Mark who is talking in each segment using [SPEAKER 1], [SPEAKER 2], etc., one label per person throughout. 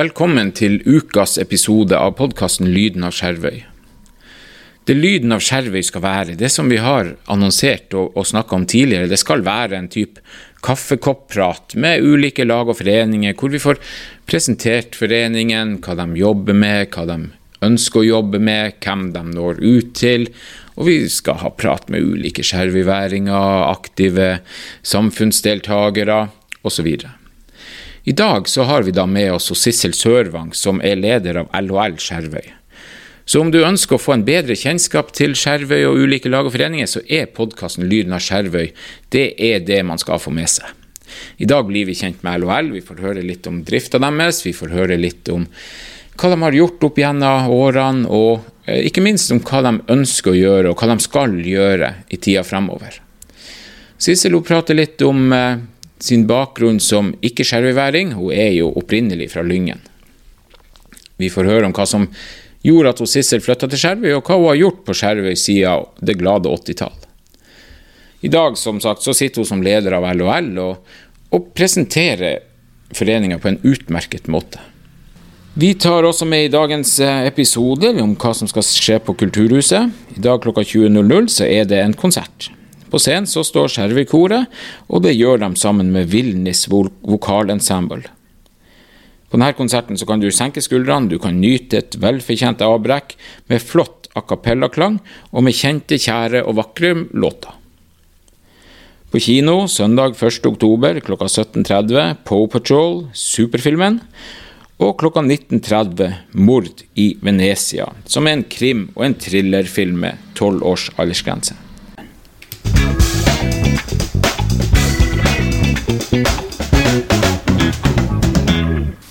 [SPEAKER 1] Velkommen til ukas episode av podkasten Lyden av Skjervøy. Det Lyden av Skjervøy skal være, det som vi har annonsert og, og snakka om tidligere, det skal være en type kaffekopprat med ulike lag og foreninger, hvor vi får presentert foreningen, hva de jobber med, hva de ønsker å jobbe med, hvem de når ut til. Og vi skal ha prat med ulike skjervøyværinger, aktive samfunnsdeltakere osv. I dag så har vi da med oss Sissel Sørvang, som er leder av LHL Skjervøy. Så om du ønsker å få en bedre kjennskap til Skjervøy og ulike lag og foreninger, så er podkasten Lyden av Skjervøy det er det man skal få med seg. I dag blir vi kjent med LHL, vi får høre litt om drifta deres, vi får høre litt om hva de har gjort opp gjennom årene, og eh, ikke minst om hva de ønsker å gjøre, og hva de skal gjøre i tida fremover. Sissel prater litt om eh, sin bakgrunn som ikke-skjervøyværing. Hun er jo opprinnelig fra Lyngen. Vi får høre om hva som gjorde at hun Sissel flytta til Skjervøy, og hva hun har gjort på Skjervøy siden det glade 80-tall. I dag som sagt, så sitter hun som leder av LHL og, og presenterer foreninga på en utmerket måte. Vi tar også med i dagens eh, episode om hva som skal skje på Kulturhuset. I dag klokka 20.00 så er det en konsert. På scenen så står Skjervøykoret, og det gjør de sammen med Vilnis vokalensemble. På denne konserten så kan du senke skuldrene, du kan nyte et velfortjent avbrekk med flott a cappella-klang og med kjente, kjære og vakre låter. På kino søndag 1.10 klokka 17.30 Poe Patrol, superfilmen. Og klokka 19.30 Mord i Venezia, som er en krim- og en thrillerfilm med tolv års aldersgrense.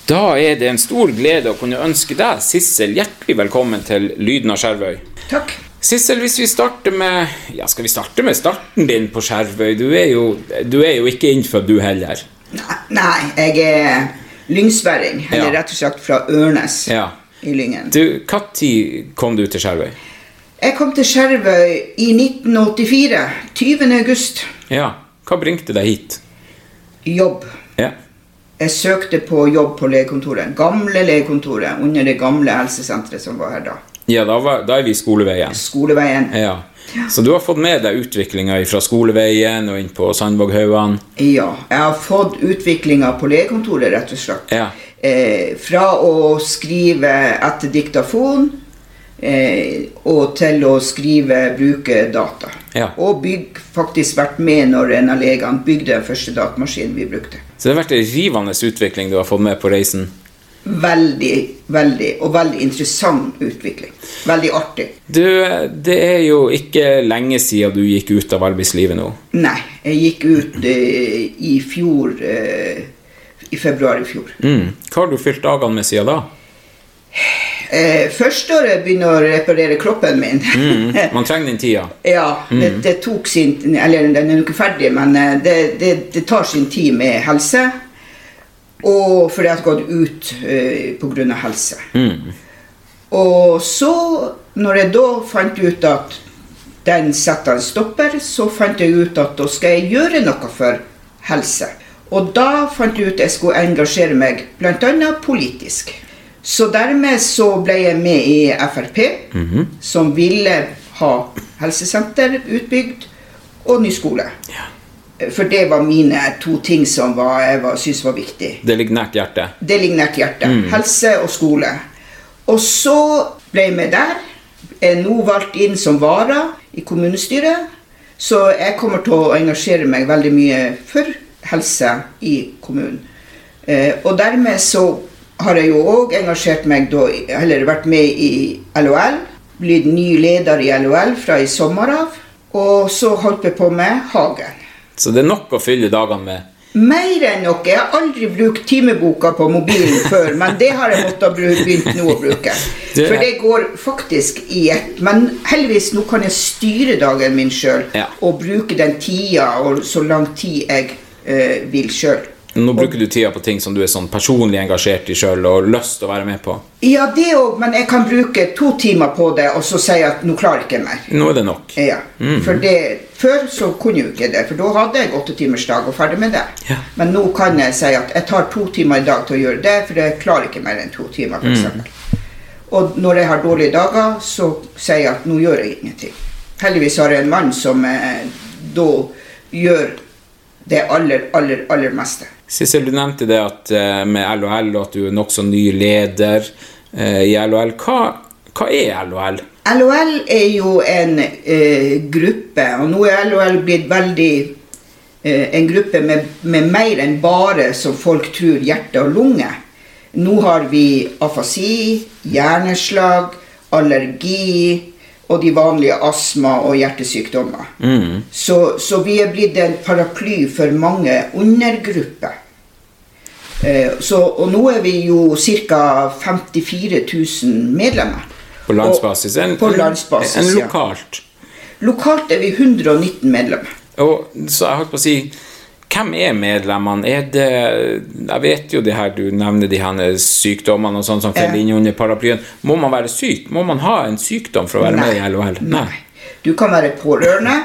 [SPEAKER 1] Da er det en stor glede å kunne ønske deg, Sissel, hjertelig velkommen til Lyden av Skjervøy.
[SPEAKER 2] Takk.
[SPEAKER 1] Sissel, hvis vi starter med Ja, skal vi starte med starten din på Skjervøy? Du er jo, du er jo ikke innfødt, du heller.
[SPEAKER 2] Nei, jeg er lyngsværing. Eller
[SPEAKER 1] Ja.
[SPEAKER 2] rett og slett fra Ørnes
[SPEAKER 1] Ja.
[SPEAKER 2] i Lyngen.
[SPEAKER 1] Du, Når kom du til Skjervøy?
[SPEAKER 2] Jeg kom til Skjervøy i 1984. 20. august.
[SPEAKER 1] Ja. Hva bringte deg hit?
[SPEAKER 2] Jobb.
[SPEAKER 1] Ja.
[SPEAKER 2] Jeg søkte på jobb på legekontoret. Gamle legekontoret under det gamle helsesenteret som var her da.
[SPEAKER 1] Ja, da, var, da er vi i skoleveien.
[SPEAKER 2] Skoleveien.
[SPEAKER 1] Ja. Så du har fått med deg utviklinga fra skoleveien og inn på Sandvåghaugan?
[SPEAKER 2] Ja. Jeg har fått utviklinga på legekontoret, rett og slett.
[SPEAKER 1] Ja.
[SPEAKER 2] Eh, fra å skrive etter diktafon eh, og til å skrive brukerdata.
[SPEAKER 1] Ja.
[SPEAKER 2] Og bygg, faktisk vært med når en av legene bygde den første datamaskinen vi brukte.
[SPEAKER 1] Så det har vært en rivende utvikling du har fått med på reisen?
[SPEAKER 2] Veldig, veldig, og veldig interessant utvikling. Veldig artig.
[SPEAKER 1] Du, det er jo ikke lenge siden du gikk ut av arbeidslivet nå.
[SPEAKER 2] Nei, jeg gikk ut eh, i fjor eh, I februar i fjor.
[SPEAKER 1] Mm. Hva har du fylt dagene med siden da?
[SPEAKER 2] Eh, førsteåret begynner å reparere kroppen min.
[SPEAKER 1] Mm. Man trenger den tida.
[SPEAKER 2] Ja, det, det tok sin Eller den er jo ikke ferdig, men eh, det, det, det tar sin tid med helse. Og fordi jeg har gått ut eh, pga. helse.
[SPEAKER 1] Mm.
[SPEAKER 2] Og så, når jeg da fant ut at den setter en stopper, så fant jeg ut at da skal jeg gjøre noe for helse. Og da fant jeg ut at jeg skulle engasjere meg bl.a. politisk. Så dermed så ble jeg med i Frp, som ville ha helsesenter utbygd og ny skole. For det var mine to ting som var, jeg var, syntes var viktig.
[SPEAKER 1] Det ligger nært hjertet.
[SPEAKER 2] Det ligger nært hjertet. Helse og skole. Og så ble jeg med der. Jeg Er nå valgt inn som vara i kommunestyret. Så jeg kommer til å engasjere meg veldig mye for helse i kommunen. Eh, og dermed så har jeg jo òg engasjert meg, da, eller vært med i LHL. Blitt ny leder i LHL fra i sommer av. Og så holdt jeg på med Hagen.
[SPEAKER 1] Så det er nok å fylle dagene med.
[SPEAKER 2] Mer enn nok. Jeg har aldri brukt timeboka på mobilen før, men det har jeg måttet begynt nå å bruke. For det går faktisk i ett. Men heldigvis nå kan jeg styre dagen min sjøl
[SPEAKER 1] Ja.
[SPEAKER 2] og bruke den tida og så lang tid jeg uh, vil sjøl.
[SPEAKER 1] Nå bruker du tida på ting som du er sånn personlig engasjert i sjøl og lyst til å være med på.
[SPEAKER 2] Ja, det òg, men jeg kan bruke to timer på det og så si at nå klarer jeg ikke mer.
[SPEAKER 1] Nå er det nok.
[SPEAKER 2] Ja, for det, Før så kunne jeg jo ikke det, for da hadde jeg åttetimersdag og ferdig med det.
[SPEAKER 1] Ja.
[SPEAKER 2] Men nå kan jeg si at jeg tar to timer i dag til å gjøre det, for jeg klarer ikke mer enn to timer. For eksempel. Og når jeg har dårlige dager, så sier jeg at nå gjør jeg ingenting. Heldigvis har jeg en mann som eh, da gjør det aller, aller, aller meste.
[SPEAKER 1] Sissel, du nevnte det at eh, med LHL og at du er nokså ny leder eh, i LHL. Hva, hva er LHL?
[SPEAKER 2] LHL er jo en eh, gruppe, og nå er LHL blitt veldig eh, en gruppe med, med mer enn bare som folk tror hjerte og lunge. Nå har vi afasi, hjerneslag, allergi og de vanlige astma- og hjertesykdommer. Så, så vi er blitt en paraply for mange undergrupper. Eh, så, og nå er vi jo ca. 54 000 medlemmer.
[SPEAKER 1] På landsbasis? En,
[SPEAKER 2] På landsbasis,
[SPEAKER 1] en, en
[SPEAKER 2] ja.
[SPEAKER 1] lokalt?
[SPEAKER 2] Lokalt er vi 119 medlemmer.
[SPEAKER 1] Og så jeg holdt på å si Hvem er medlemmene? Er det Jeg vet jo det her du nevner de her sykdommene og sånn som faller inn under paraplyen. Må man være syk? Må man ha en sykdom for å være med i LHL?
[SPEAKER 2] Nei. Du kan være pårørende.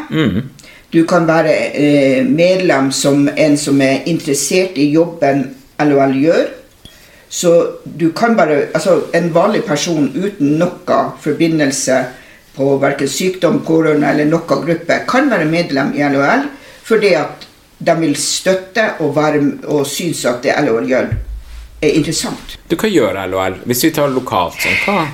[SPEAKER 2] Du kan være eh, medlem som en som er interessert i jobben LHL gjør. Så du kan bare Altså, en vanlig person uten noe forbindelse på verken sykdom, pårørende eller noen gruppe, kan være medlem i LHL fordi at de vil støtte og, være, og synes at det LHL gjør, er interessant.
[SPEAKER 1] Du, hva gjør LHL? Hvis vi tar lokalt, sånn, hva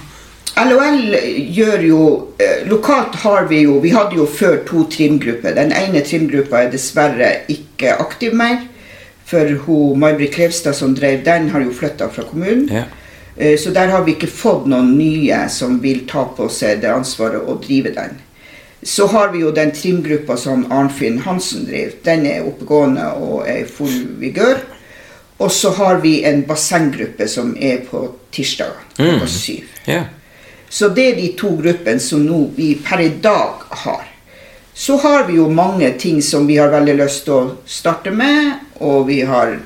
[SPEAKER 2] LHL gjør jo eh, Lokalt har vi jo Vi hadde jo før to trimgrupper. Den ene trimgruppa er dessverre ikke aktiv mer. For May-Britt Klevstad som drev den, har jo flytta fra kommunen.
[SPEAKER 1] Ja.
[SPEAKER 2] Eh, Så der har vi ikke fått noen nye som vil ta på seg det ansvaret å drive den. Så har vi jo den trimgruppa som Arnfinn Hansen driver. Den er oppegående og er i full vigør. Og så har vi en bassenggruppe som er på tirsdager klokka syv.
[SPEAKER 1] Yeah.
[SPEAKER 2] Så det er de to gruppene som nå vi per i dag har. Så har vi jo mange ting som vi har veldig lyst til å starte med, og vi har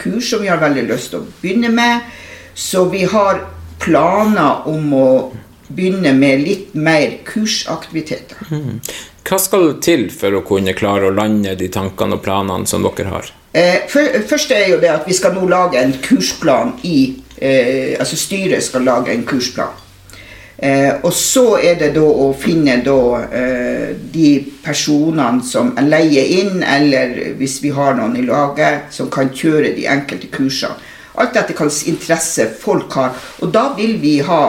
[SPEAKER 2] kurs som vi har veldig lyst til å begynne med. Så vi har planer om å begynne med litt mer kursaktiviteter.
[SPEAKER 1] Hva skal til for å kunne klare å lande de tankene og planene som dere har?
[SPEAKER 2] Eh, for, første er jo det at vi skal nå lage en kursplan i eh, Altså styret skal lage en kursplan. Eh, og så er det da å finne da eh, de personene som leier inn, eller hvis vi har noen i laget, som kan kjøre de enkelte kursene. Alt etter hvilken interesse folk har. Og da vil vi ha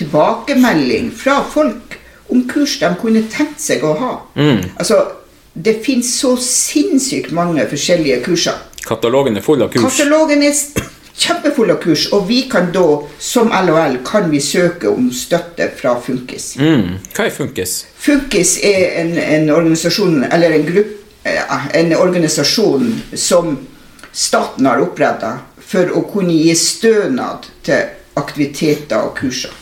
[SPEAKER 2] tilbakemelding fra folk om kurs de kunne tenkt seg å ha. Altså, det finnes så sinnssykt mange forskjellige kurser.
[SPEAKER 1] Katalogen er full av kurs.
[SPEAKER 2] Katalogen er kjempefull av kurs, og vi kan da, som LHL, kan vi søke om støtte fra Funkis.
[SPEAKER 1] Mm. Hva er Funkis?
[SPEAKER 2] Funkis er en, en organisasjon, eller en gruppe en organisasjon som staten har oppretta for å kunne gi stønad til aktiviteter og kurser.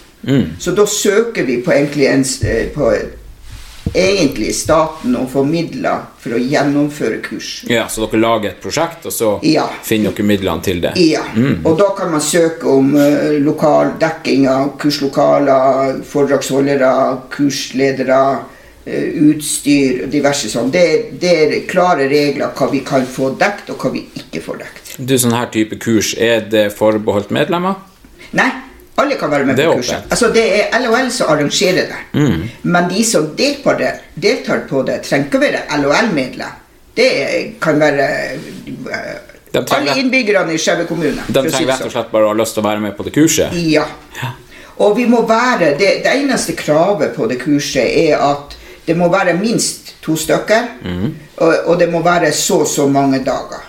[SPEAKER 2] Så da søker vi på egentlig en, eh, på egentlig staten å få midler for å gjennomføre kurs.
[SPEAKER 1] Ja, Så dere lager et prosjekt, og så
[SPEAKER 2] Ja.
[SPEAKER 1] finner dere midlene til det?
[SPEAKER 2] Ja, og da kan man søke om uh, lokal dekking av kurslokaler, foredragsholdere, kursledere, uh, utstyr og diverse sånn. Det, det er klare regler hva vi kan få dekt, og hva vi ikke får dekt.
[SPEAKER 1] Du, sånn her type kurs, er det forbeholdt medlemmer?
[SPEAKER 2] Nei, alle kan være med på kurset. Altså, det er LHL som arrangerer det. Men de som deltar, det, deltar på det, trenger ikke å være LHL-midler. Det kan være alle innbyggerne i Skjeve kommune.
[SPEAKER 1] De trenger rett og
[SPEAKER 2] sånn.
[SPEAKER 1] slett bare å ha lyst til å være med på det kurset?
[SPEAKER 2] Ja. Og vi må være, det, det eneste kravet på det kurset er at det må være minst to stykker, og, og det må være så og så mange dager.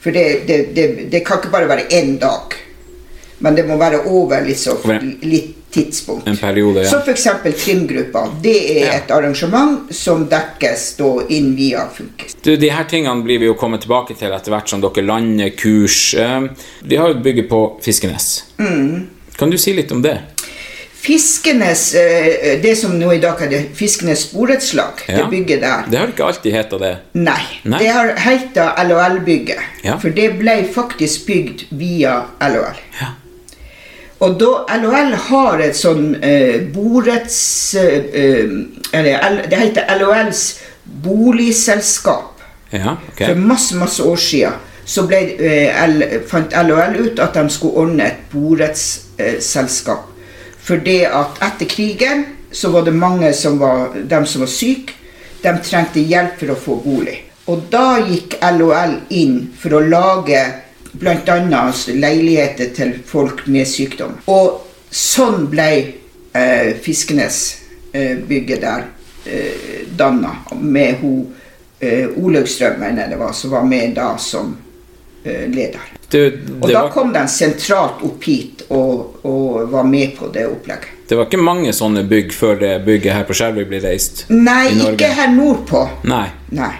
[SPEAKER 2] For det, det, det, det kan ikke bare være én dag, men det må være over så, litt tidspunkt.
[SPEAKER 1] En periode, ja.
[SPEAKER 2] Så f.eks. trimgruppa. Det er
[SPEAKER 1] Ja.
[SPEAKER 2] et arrangement som dekkes da inn via Funkis.
[SPEAKER 1] Du, de her tingene blir vi jo kommet tilbake til etter hvert som dere lander kurs. De Vi har jo bygget på Fiskenes.
[SPEAKER 2] Mm.
[SPEAKER 1] Kan du si litt om det?
[SPEAKER 2] Fiskenes, eh, det som nå i dag heter Fiskenes borettslag,
[SPEAKER 1] Ja.
[SPEAKER 2] det bygget der
[SPEAKER 1] Det har ikke alltid heta det.
[SPEAKER 2] Nei,
[SPEAKER 1] Nei.
[SPEAKER 2] det har heta LHL-bygget.
[SPEAKER 1] Ja.
[SPEAKER 2] For det ble faktisk bygd via LHL.
[SPEAKER 1] Ja.
[SPEAKER 2] Og da LHL har et sånn eh, borets... Eh, eh, eller det heter LHLs boligselskap.
[SPEAKER 1] Ja, okay.
[SPEAKER 2] For masse, masse år siden så ble, eh, L, fant LHL ut at de skulle ordne et borettsselskap. For det at etter krigen så var det mange som var, dem som var syke, de trengte hjelp for å få bolig. Og da gikk LHL inn for å lage bl.a. leiligheter til folk med sykdom. Og sånn ble eh, Fiskenes-bygget der eh, danna, med hun eh, Olaug Strøm, mener jeg det var, som var med da som eh, leder.
[SPEAKER 1] Du,
[SPEAKER 2] Og da
[SPEAKER 1] var,
[SPEAKER 2] kom de sentralt opp hit og, og var med på det opplegget.
[SPEAKER 1] det var ikke mange sånne bygg før det bygget her på Skjervøy ble reist?
[SPEAKER 2] Nei, ikke her nordpå.
[SPEAKER 1] Nei.
[SPEAKER 2] Nei.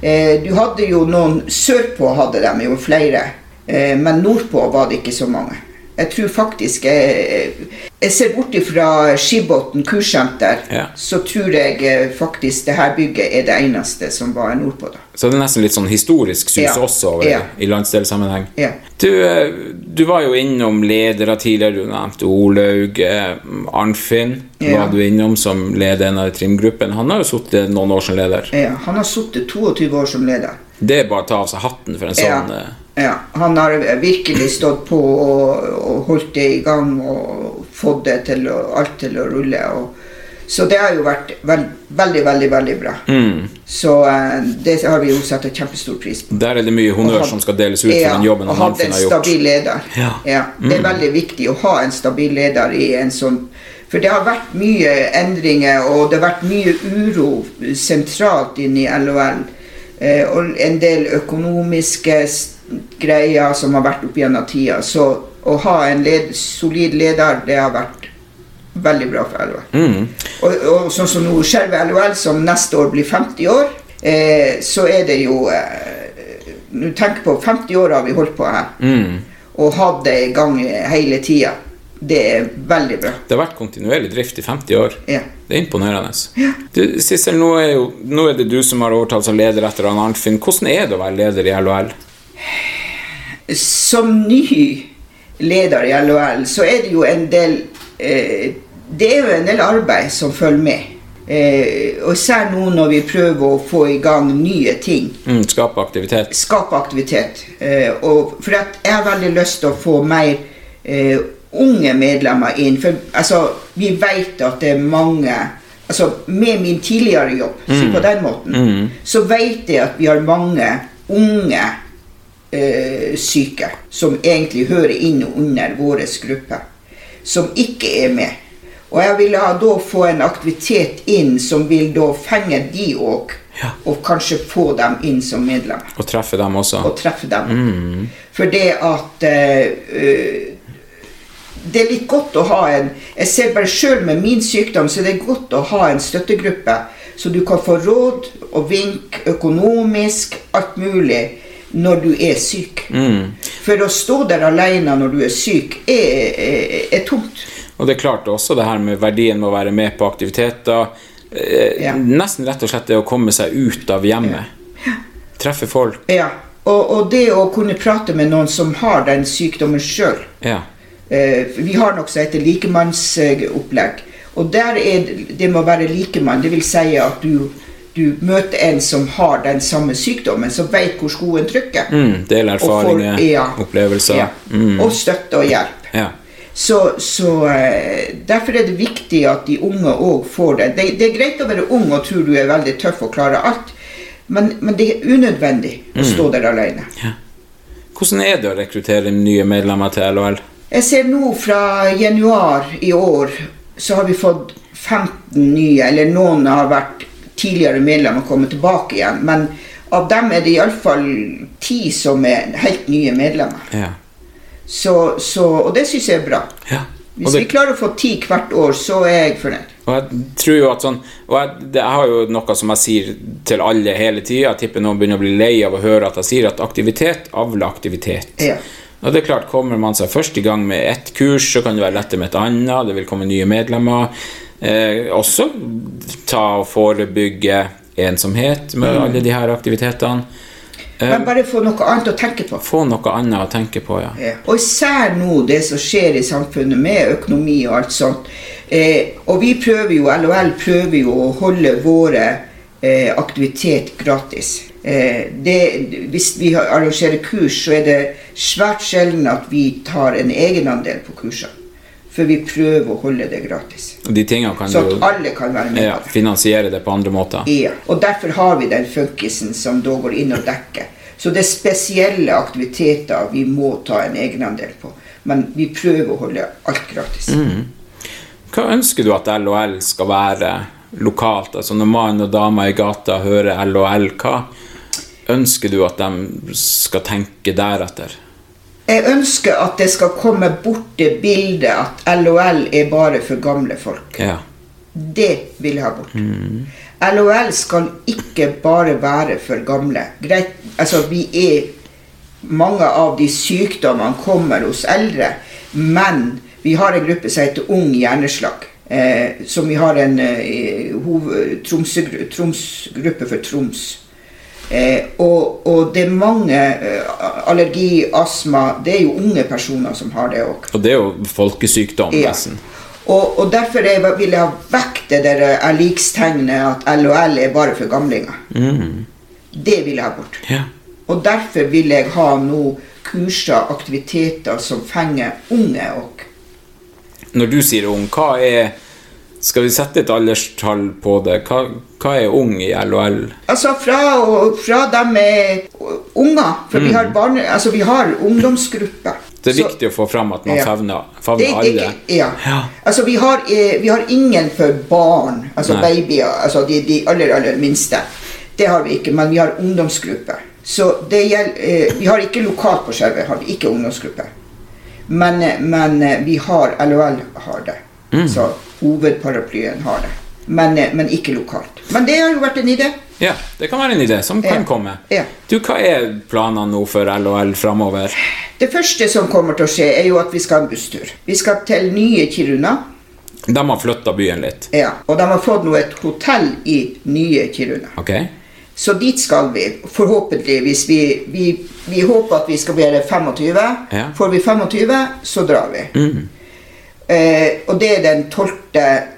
[SPEAKER 2] Eh, du hadde jo noen Sørpå hadde de jo flere, eh, men nordpå var det ikke så mange. Jeg tror faktisk Jeg, jeg ser bort ifra Skibotn kursenter,
[SPEAKER 1] Ja.
[SPEAKER 2] så tror jeg eh, faktisk det her bygget er det eneste som var nordpå da.
[SPEAKER 1] Så det er nesten litt sånn historisk sus
[SPEAKER 2] Ja.
[SPEAKER 1] også over,
[SPEAKER 2] Ja.
[SPEAKER 1] i landsdelssammenheng.
[SPEAKER 2] Ja.
[SPEAKER 1] Du, eh, du var jo innom ledere tidligere. Du nevnte Olaug. eh, Arnfinn var du innom som leder en av trimgruppen. Han har jo sittet noen år som leder.
[SPEAKER 2] Ja, han har sittet 22 år som leder.
[SPEAKER 1] Det er bare å ta av seg hatten for en sånn
[SPEAKER 2] Ja. han har virkelig stått på og, og holdt det i gang og fått det til alt til å rulle. Og, så det har jo vært veld, veldig, veldig veldig bra.
[SPEAKER 1] mm.
[SPEAKER 2] Så eh, det har vi jo satt en kjempestor pris på.
[SPEAKER 1] Der er det mye honnør
[SPEAKER 2] Og
[SPEAKER 1] som skal deles ut for den jobben han
[SPEAKER 2] har en
[SPEAKER 1] Og hatt en
[SPEAKER 2] stabil leder.
[SPEAKER 1] Ja.
[SPEAKER 2] Det er veldig viktig å ha en stabil leder i en sånn For det har vært mye endringer, og det har vært mye uro sentralt inne i LHL. Eh, og en del økonomiske greier som har vært opp gjennom tida. Så å ha en led, solid leder, det har vært veldig bra for LHL.
[SPEAKER 1] Mm.
[SPEAKER 2] Og, og sånn som nå selve LOL, som neste år blir 50 år, eh, så er det jo eh, Nå tenk på 50 år har vi holdt på her,
[SPEAKER 1] Mm.
[SPEAKER 2] og hatt det i gang hele tida. Det er veldig bra.
[SPEAKER 1] Det har vært kontinuerlig drift i 50 år.
[SPEAKER 2] Ja.
[SPEAKER 1] Det er imponerende. Du, Sissel, nå er, jo, nå er det du som har overtalt som leder etter Arnfinn. Hvordan er det å være leder i LHL?
[SPEAKER 2] Som ny leder i LHL, så er det jo en del eh, Det er jo en del arbeid som følger med. Eh, og især nå når vi prøver å få i gang nye ting.
[SPEAKER 1] Mm, skape aktivitet?
[SPEAKER 2] skape aktivitet. Eh, og for jeg har veldig lyst til å få mer eh, unge medlemmer inn. For altså, vi vet at det er mange altså Med min tidligere jobb, si på den måten,
[SPEAKER 1] Mm.
[SPEAKER 2] så vet jeg at vi har mange unge syke som egentlig hører inn under vår gruppe, som ikke er med. Og jeg ville da få en aktivitet inn som vil da fenge de òg,
[SPEAKER 1] Ja.
[SPEAKER 2] og kanskje få dem inn som medlemmer
[SPEAKER 1] Og treffe dem også?
[SPEAKER 2] og treffe dem.
[SPEAKER 1] Mm.
[SPEAKER 2] For det at eh, eh, Det er litt godt å ha en Jeg ser bare sjøl med min sykdom, så det er godt å ha en støttegruppe. Så du kan få råd og vink økonomisk, alt mulig, når du er syk.
[SPEAKER 1] Mm.
[SPEAKER 2] For å stå der alene når du er syk, er, er, er tungt.
[SPEAKER 1] Og det er klart også det her med verdien med å være med på aktiviteter. Eh,
[SPEAKER 2] Ja.
[SPEAKER 1] Nesten rett og slett det å komme seg ut av hjemmet. Treffe folk.
[SPEAKER 2] Ja. Og, og det å kunne prate med noen som har den sykdommen sjøl.
[SPEAKER 1] Ja.
[SPEAKER 2] Eh, vi har noe som heter likemannsopplegg. Og der er det- det må være likemann. Det vil si at du, du møter en som har den samme sykdommen, som vet hvor skoen trykker.
[SPEAKER 1] Mm. Dele
[SPEAKER 2] Og får-
[SPEAKER 1] erfaringer,
[SPEAKER 2] ja.
[SPEAKER 1] opplevelser.
[SPEAKER 2] Ja.
[SPEAKER 1] Mm.
[SPEAKER 2] Og støtte og hjelp.
[SPEAKER 1] Ja.
[SPEAKER 2] Så, så eh, Derfor er det viktig at de unge òg får det. det. Det er greit å være ung og tro du er veldig tøff og klarer alt, men, men det er unødvendig å stå der alene.
[SPEAKER 1] Hvordan er det å rekruttere nye medlemmer til LHL?
[SPEAKER 2] Jeg ser nå fra januar i år så har vi fått 15 nye, eller noen har vært tidligere medlemmer kommer tilbake igjen. Men av dem er det iallfall ti som er helt nye medlemmer.
[SPEAKER 1] Ja.
[SPEAKER 2] Så, så, og det syns jeg er bra.
[SPEAKER 1] ja.
[SPEAKER 2] Hvis
[SPEAKER 1] det,
[SPEAKER 2] vi klarer å få ti hvert år, så er jeg fornøyd.
[SPEAKER 1] og jeg tror jo at sånn Og jeg, det, jeg har jo noe som jeg sier til alle hele tida. Jeg tipper noen begynner å bli lei av å høre at jeg sier at aktivitet avler aktivitet.
[SPEAKER 2] Ja.
[SPEAKER 1] Og det er klart, Kommer man seg først i gang med ett kurs, så kan det være lettere med et annet. Det vil komme nye medlemmer. Eh, også ta og forebygge ensomhet med
[SPEAKER 2] Mm.
[SPEAKER 1] alle de her aktivitetene. Eh,
[SPEAKER 2] Men bare få noe annet å tenke på.
[SPEAKER 1] få noe annet å tenke på, ja.
[SPEAKER 2] Ja. Og især nå det som skjer i samfunnet med økonomi og alt sånt. Eh, og vi prøver jo, LHL prøver jo å holde våre eh, aktivitet gratis. Eh, det, hvis vi arrangerer kurs, så er det svært sjelden at vi tar en egenandel på kursene. For vi prøver å holde det gratis.
[SPEAKER 1] De tingene kan
[SPEAKER 2] Så
[SPEAKER 1] du
[SPEAKER 2] at alle kan være med
[SPEAKER 1] ja, finansiere det på andre måter.
[SPEAKER 2] Ja, og derfor har vi den funkisen som da går inn og dekker. Så det er spesielle aktiviteter vi må ta en egenandel på. Men vi prøver å holde alt gratis.
[SPEAKER 1] Hva ønsker du at LHL skal være lokalt? Altså Når mann og dame i gata hører LHL, hva ønsker du at de skal tenke deretter?
[SPEAKER 2] Jeg ønsker at det skal komme bort det bildet at LHL er bare for gamle folk.
[SPEAKER 1] Ja.
[SPEAKER 2] Det vil jeg ha bort. LHL skal ikke bare være for gamle. Greit, altså vi er Mange av de sykdommene kommer hos eldre, men vi har en gruppe som heter Ung hjerneslag. Eh, som vi har en eh, Tromsø- Troms-gruppe for Troms. Eh, og, og det er mange eh, allergi, astma Det er jo unge personer som har det òg.
[SPEAKER 1] Og det er jo folkesykdom,
[SPEAKER 2] Ja.
[SPEAKER 1] nesten.
[SPEAKER 2] Og, og derfor er, vil jeg ha vekk det der er likstegnet at LHL er bare for gamlinger. Det vil jeg ha bort.
[SPEAKER 1] Ja.
[SPEAKER 2] Og derfor vil jeg ha nå kurser, aktiviteter som fenger unge òg.
[SPEAKER 1] Når du sier ung, hva er Skal vi sette et alderstall på det? Hva, hva er ung i LHL?
[SPEAKER 2] Altså fra, fra de er unger. For vi har barne, altså vi har ungdomsgrupper.
[SPEAKER 1] Det er
[SPEAKER 2] Så-
[SPEAKER 1] viktig å få fram at man
[SPEAKER 2] Ja.
[SPEAKER 1] favner, favner
[SPEAKER 2] det, er
[SPEAKER 1] alle.
[SPEAKER 2] ja.
[SPEAKER 1] Ja.
[SPEAKER 2] Altså, vi har, eh, vi har ingen for barn, altså
[SPEAKER 1] Nei.
[SPEAKER 2] babyer, altså de, de aller, aller minste. Det har vi ikke, men vi har ungdomsgrupper. Så det gjelder, eh, vi har ikke lokalt på Skjervøy, har vi ikke ungdomsgruppe. Men, eh, men vi har, LHL har det.
[SPEAKER 1] Mm.
[SPEAKER 2] Så hovedparaplyen har det. Men, eh, men ikke lokalt. Men det har jo vært en idé.
[SPEAKER 1] Ja, det kan være en idé som kan
[SPEAKER 2] Ja.
[SPEAKER 1] komme.
[SPEAKER 2] Ja.
[SPEAKER 1] Du, Hva er planene nå for LHL framover?
[SPEAKER 2] Det første som kommer til å skje, er jo at vi skal ha en busstur. Vi skal til nye Kiruna.
[SPEAKER 1] De har flytta byen litt.
[SPEAKER 2] Ja, og de har fått nå et hotell i nye Kiruna.
[SPEAKER 1] Ok?
[SPEAKER 2] Så dit skal vi, forhåpentligvis. Vi, vi, vi håper at vi skal være 25.
[SPEAKER 1] Ja.
[SPEAKER 2] Får vi 25, så drar vi. Eh, og det er den 12.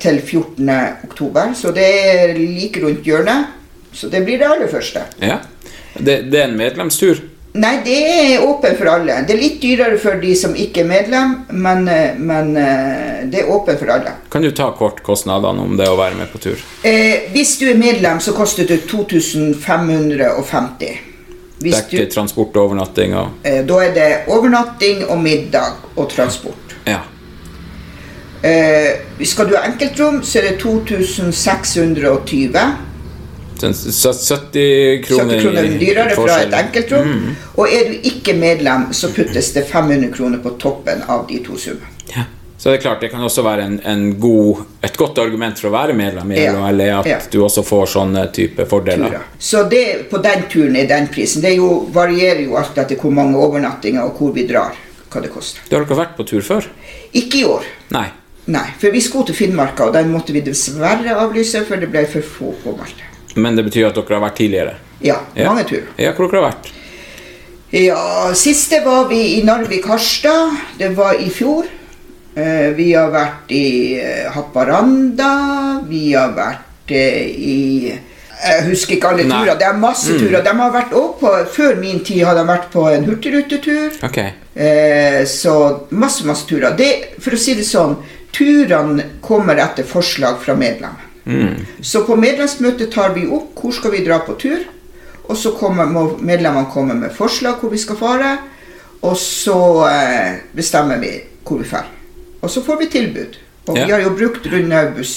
[SPEAKER 2] til 14. oktober, så det er like rundt hjørnet. Så det blir det aller første.
[SPEAKER 1] Ja. Det, det er en medlemstur.
[SPEAKER 2] Nei, det er åpen for alle. Det er litt dyrere for de som ikke er medlem, men, eh, men eh, det er åpen for alle.
[SPEAKER 1] Kan du ta kort kostnadene om det å være med på tur?
[SPEAKER 2] Eh, hvis du er medlem, så koster det 2550. Hvis du,
[SPEAKER 1] Dekke transport og overnatting og
[SPEAKER 2] eh, da er det overnatting og middag og transport.
[SPEAKER 1] Ja.
[SPEAKER 2] Eh, skal du ha enkeltrom, så er det 2620.
[SPEAKER 1] Så 70 kroner,
[SPEAKER 2] 70 kroner dyrere fra et enkeltrom. Og er du ikke medlem, så puttes det 500 kroner på toppen av de to summene.
[SPEAKER 1] Ja. Så det er klart, det kan også være en, en god, et godt argument for å være medlem i. LHL, at
[SPEAKER 2] Ja.
[SPEAKER 1] du også får sånne type fordeler.
[SPEAKER 2] turer. Så det, på den turen er den prisen. Det jo, varierer jo alt etter hvor mange overnattinger og hvor vi drar. Hva det koster.
[SPEAKER 1] Du har dere vært på tur før?
[SPEAKER 2] Ikke i år.
[SPEAKER 1] Nei.
[SPEAKER 2] Nei, for vi skulle til Finnmarka, og den måtte vi dessverre avlyse, for det ble for få påmeldte.
[SPEAKER 1] Men det betyr at dere har vært tidligere?
[SPEAKER 2] Ja,
[SPEAKER 1] Ja.
[SPEAKER 2] mange turer.
[SPEAKER 1] Ja, hvor dere har vært?
[SPEAKER 2] Ja, siste var vi i Narvik-Harstad. Det var i fjor. Eh, Vi har vært i eh, Haparanda. Vi har vært eh, i Jeg husker ikke alle turer. Det er masse turer. De har vært også på, Før min tid har de vært på en hurtigrutetur.
[SPEAKER 1] Ok.
[SPEAKER 2] Eh, så masse, masse turer. Det, for å si det sånn, turene kommer etter forslag fra medlemmer. Så på medlemsmøtet tar vi opp hvor skal vi dra på tur. Og så kommer, må medlemmene komme med forslag hvor vi skal fare. Og så eh, bestemmer vi hvor vi drar. Og så får vi tilbud. Og vi har jo brukt Rundhaug buss.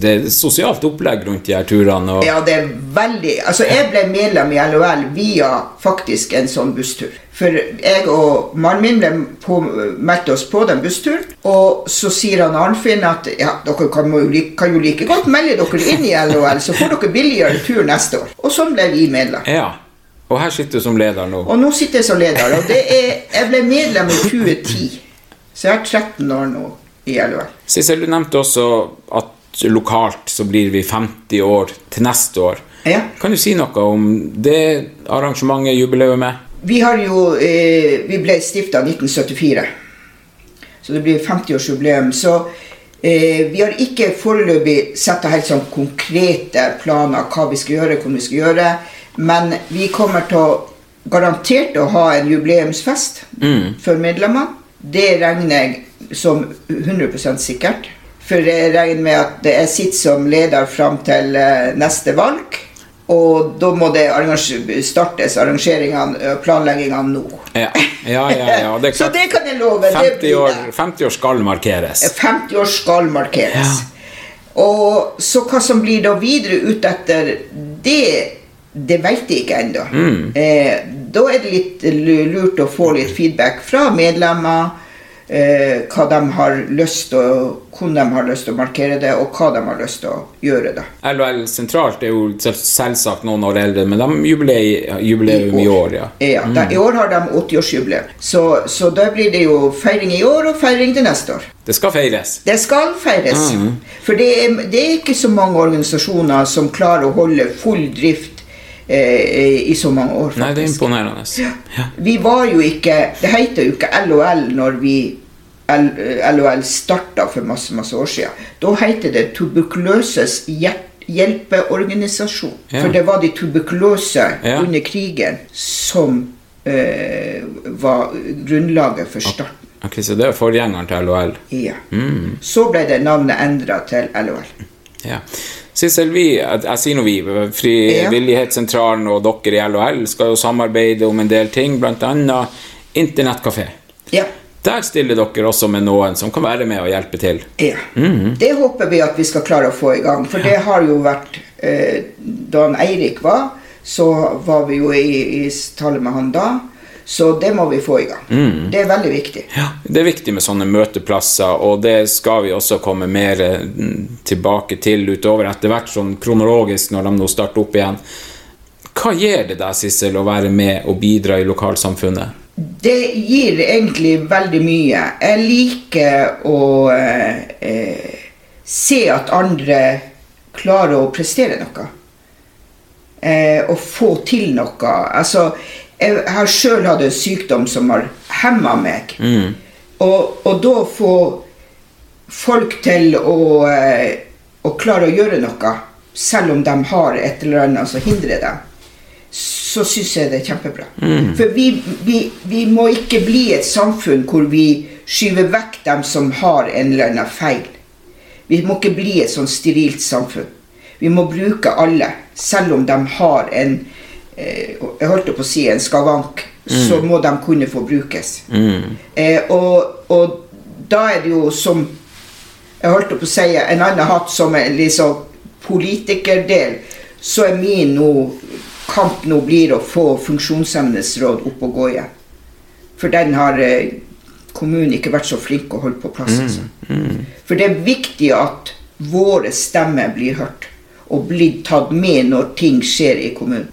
[SPEAKER 1] Det er sosialt opplegg rundt de her turene. Og,
[SPEAKER 2] Ja, det er veldig Altså, jeg ble medlem i LHL via faktisk en sånn busstur. For jeg og mannen min ble på, meldte oss på den bussturen. Og så sier han Arnfinn at ja, dere kan jo, like, kan jo like godt melde dere inn i LHL, så får dere billigere tur neste år. Og sånn ble vi medlem.
[SPEAKER 1] ja. Og her sitter du som leder nå.
[SPEAKER 2] Og nå sitter jeg som leder. Og det er, jeg ble medlem i 2010, så jeg har 13 år nå i LOL.
[SPEAKER 1] Sissel, du nevnte også at lokalt så blir vi 50 år til neste år.
[SPEAKER 2] Ja.
[SPEAKER 1] Kan du si noe om det arrangementet, jubileet?
[SPEAKER 2] Vi har jo eh, Vi ble stifta 1974, så det blir 50-årsjubileum. Så eh, vi har ikke foreløpig satt helt sånn konkrete planer hva vi skal gjøre, hvordan vi skal gjøre. Men vi kommer til å garantert å ha en jubileumsfest for medlemmene. Det regner jeg som 100 sikkert. For jeg regner med at jeg sitter som leder fram til eh, neste valg. Og da må det startes arrangeringene og planleggingene nå.
[SPEAKER 1] Ja, ja, ja. ja. Det
[SPEAKER 2] Så det kan jeg love.
[SPEAKER 1] 50 år, 50 år skal markeres.
[SPEAKER 2] 50 år skal markeres. Og så hva som blir da videre ut etter det, det vet jeg ikke ennå. Eh, da er det litt lurt å få litt feedback fra medlemmer. Eh, hva de har lyst til hvordan de har lyst til å markere det, og hva de har lyst til å gjøre. da.
[SPEAKER 1] LHL sentralt er jo selvsagt noen år eldre, men de jubileer jubileum, i år, ja.
[SPEAKER 2] Ja, da, I år har de 80-årsjubileum. Så, så da blir det jo feiring i år og feiring til neste år.
[SPEAKER 1] Det skal feires.
[SPEAKER 2] Det skal feires. For det er, det er ikke så mange organisasjoner som klarer å holde full drift i så mange år. faktisk.
[SPEAKER 1] Nei, det er imponerende. Ja.
[SPEAKER 2] Vi var jo ikke Det heter jo ikke LOL når vi LOL starta for masse masse år siden. Da heter det Tuberkuløses hjelpeorganisasjon.
[SPEAKER 1] Ja.
[SPEAKER 2] For det var de tuberkuløse
[SPEAKER 1] Ja.
[SPEAKER 2] under krigen som eh, var grunnlaget for starten.
[SPEAKER 1] Ok, Så det er forgjengeren til LHL.
[SPEAKER 2] Ja. Så ble det navnet endra til LOL.
[SPEAKER 1] Ja. Sissel, vi, jeg, jeg sier nå vi, Frivillighetssentralen og dere i LHL skal jo samarbeide om en del ting, bl.a. internettkafé.
[SPEAKER 2] Ja.
[SPEAKER 1] Der stiller dere også med noen som kan være med og hjelpe til.
[SPEAKER 2] ja. Det håper vi at vi skal klare å få i gang. For det har jo vært eh, Da Eirik var, så var vi jo i, i tale med han da. Så det må vi få i gang. Det er veldig viktig.
[SPEAKER 1] Ja, Det er viktig med sånne møteplasser, og det skal vi også komme mer mm, tilbake til utover etter hvert, sånn kronologisk når de nå starter opp igjen. Hva gir det deg, Sissel, å være med og bidra i lokalsamfunnet?
[SPEAKER 2] Det gir egentlig veldig mye. Jeg liker å eh, eh, se at andre klarer å prestere noe. Eh, og få til noe. Altså, jeg har sjøl hatt en sykdom som har hemma meg. Og, og da få folk til å, eh, å klare å gjøre noe, selv om de har et eller annet som hindrer dem, så syns jeg det er kjempebra. For vi, vi, vi må ikke bli et samfunn hvor vi skyver vekk dem som har en eller annen feil. Vi må ikke bli et sånn sterilt samfunn. Vi må bruke alle, selv om de har en Jeg holdt på å si en skavank, så må de kunne få brukes. Eh, og, og da er det jo som Jeg holdt på å si en annen hatt som en liksom politikerdel, så er min nå kamp nå blir å få funksjonshemmedes råd opp og gå igjen. For den har eh, kommunen ikke vært så flink å holde på plass. altså. For det er viktig at våre stemmer blir hørt og blir tatt med når ting skjer i kommunen.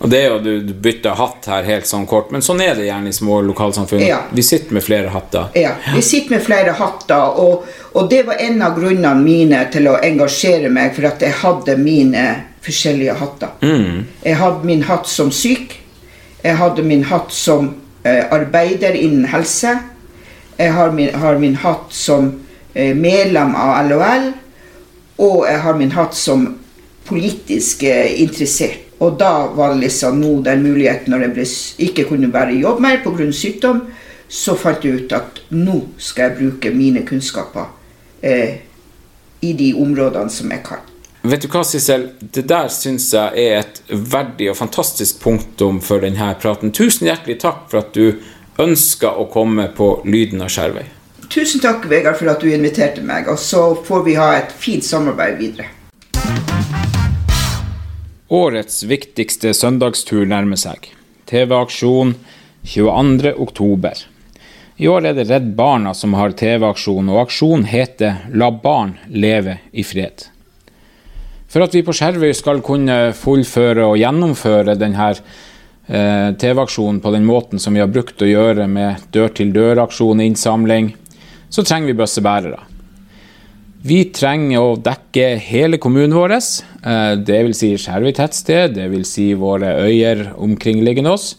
[SPEAKER 1] Og det er jo, du, du bytter hatt her helt sånn kort, men sånn er det gjerne i små lokalsamfunn.
[SPEAKER 2] Ja.
[SPEAKER 1] Vi sitter med flere hatter.
[SPEAKER 2] Ja, Vi sitter med flere hatter, og, og det var en av grunnene mine til å engasjere meg, for at jeg hadde mine forskjellige hatter. Jeg hadde min hatt som syk, jeg hadde min hatt som eh, arbeider innen helse, jeg har min, har min hatt som eh, medlem av LHL, og jeg har min hatt som politisk eh, interessert. Og da var det liksom nå den muligheten når jeg ble, ikke kunne være i jobb mer pga. sykdom, så fant jeg ut at nå skal jeg bruke mine kunnskaper eh, i de områdene som jeg kan.
[SPEAKER 1] Vet du hva, Sissel? Det der syns jeg er et verdig og fantastisk punktum for denne praten. Tusen hjertelig takk for at du ønska å komme på Lyden av Skjervøy.
[SPEAKER 2] Tusen takk, Vegard, for at du inviterte meg, og så får vi ha et fint samarbeid videre.
[SPEAKER 1] Årets viktigste søndagstur nærmer seg. TV-aksjon 22. oktober. I år er det Redd Barna som har TV-aksjon, og aksjonen heter La barn leve i fred. For at vi på Skjervøy skal kunne fullføre og gjennomføre denne eh, TV-aksjonen på den måten som vi har brukt å gjøre med dør-til-dør-aksjon, innsamling, så trenger vi bøssebærere. Vi trenger å dekke hele kommunen vår, eh, dvs. Si Skjervøy tettsted, dvs. Si våre øyer omkringliggende oss.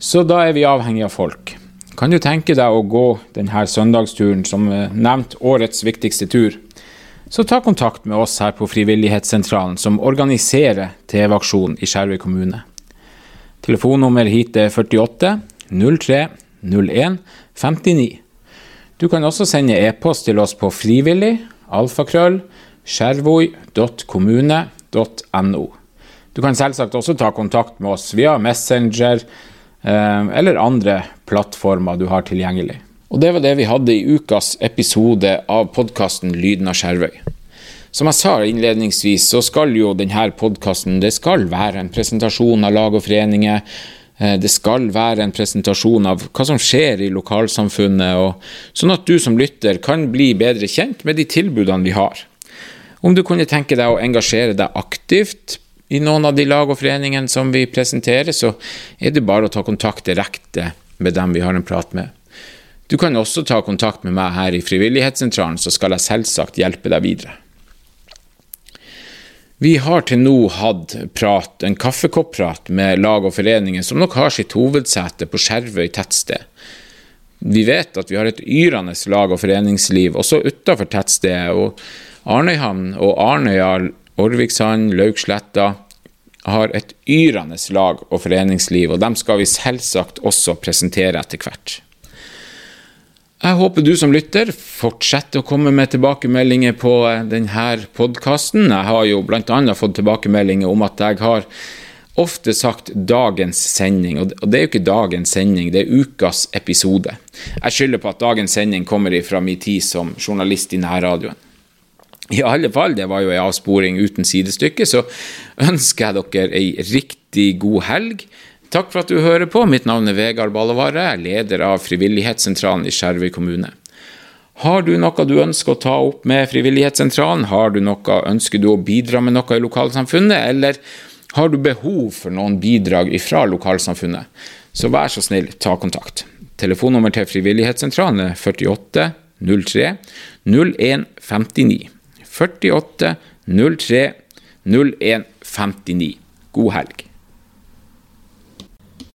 [SPEAKER 1] Så da er vi avhengig av folk. Kan du tenke deg å gå denne søndagsturen som nevnt årets viktigste tur? Så ta kontakt med oss her på Frivillighetssentralen, som organiserer TV-aksjonen i Skjervøy kommune. Telefonnummer hit er 48 03 01 59. Du kan også sende e-post til oss på frivillig alfakrøll skjervoi.kommune.no. Du kan selvsagt også ta kontakt med oss via Messenger eh, eller andre plattformer du har tilgjengelig. Og Det var det vi hadde i ukas episode av podkasten Lyden av Skjervøy. Som jeg sa innledningsvis, så skal jo denne podkasten være en presentasjon av lag og foreninger. Eh, det skal være en presentasjon av hva som skjer i lokalsamfunnet, og sånn at du som lytter kan bli bedre kjent med de tilbudene vi har. Om du kunne tenke deg å engasjere deg aktivt i noen av de lag og foreningene som vi presenterer, så er det bare å ta kontakt direkte med dem vi har en prat med. Du kan også ta kontakt med meg her i Frivillighetssentralen, så skal jeg selvsagt hjelpe deg videre. Vi har til nå hatt prat, en kaffekopprat med lag og foreninger som nok har sitt hovedsete på Skjervøy tettsted. Vi vet at vi har et yrende lag og foreningsliv også utafor tettstedet. og Arnøyhamn og Arnøya, Orvikshand, Lauksletta har et yrende lag og foreningsliv, og dem skal vi selvsagt også presentere etter hvert. Jeg håper du som lytter fortsetter å komme med tilbakemeldinger på eh, denne podkasten. Jeg har jo bl.a. fått tilbakemeldinger om at jeg har ofte sagt dagens sending, og det er jo ikke dagens sending, det er ukas episode. Jeg skylder på at dagens sending kommer ifra min tid som journalist i nærradioen. I alle fall, det var jo ei avsporing uten sidestykke, så ønsker jeg dere ei riktig god helg. Takk for at du hører på. Mitt navn er Vegard Ballevare, leder av Frivillighetssentralen i Skjervøy kommune. Har du noe du ønsker å ta opp med Frivillighetssentralen? Har du noe, ønsker du å bidra med noe i lokalsamfunnet, eller har du behov for noen bidrag fra lokalsamfunnet? Så vær så snill, ta kontakt. Telefonnummer til Frivillighetssentralen er 48 03 01 59. 48 03 01 59. God helg.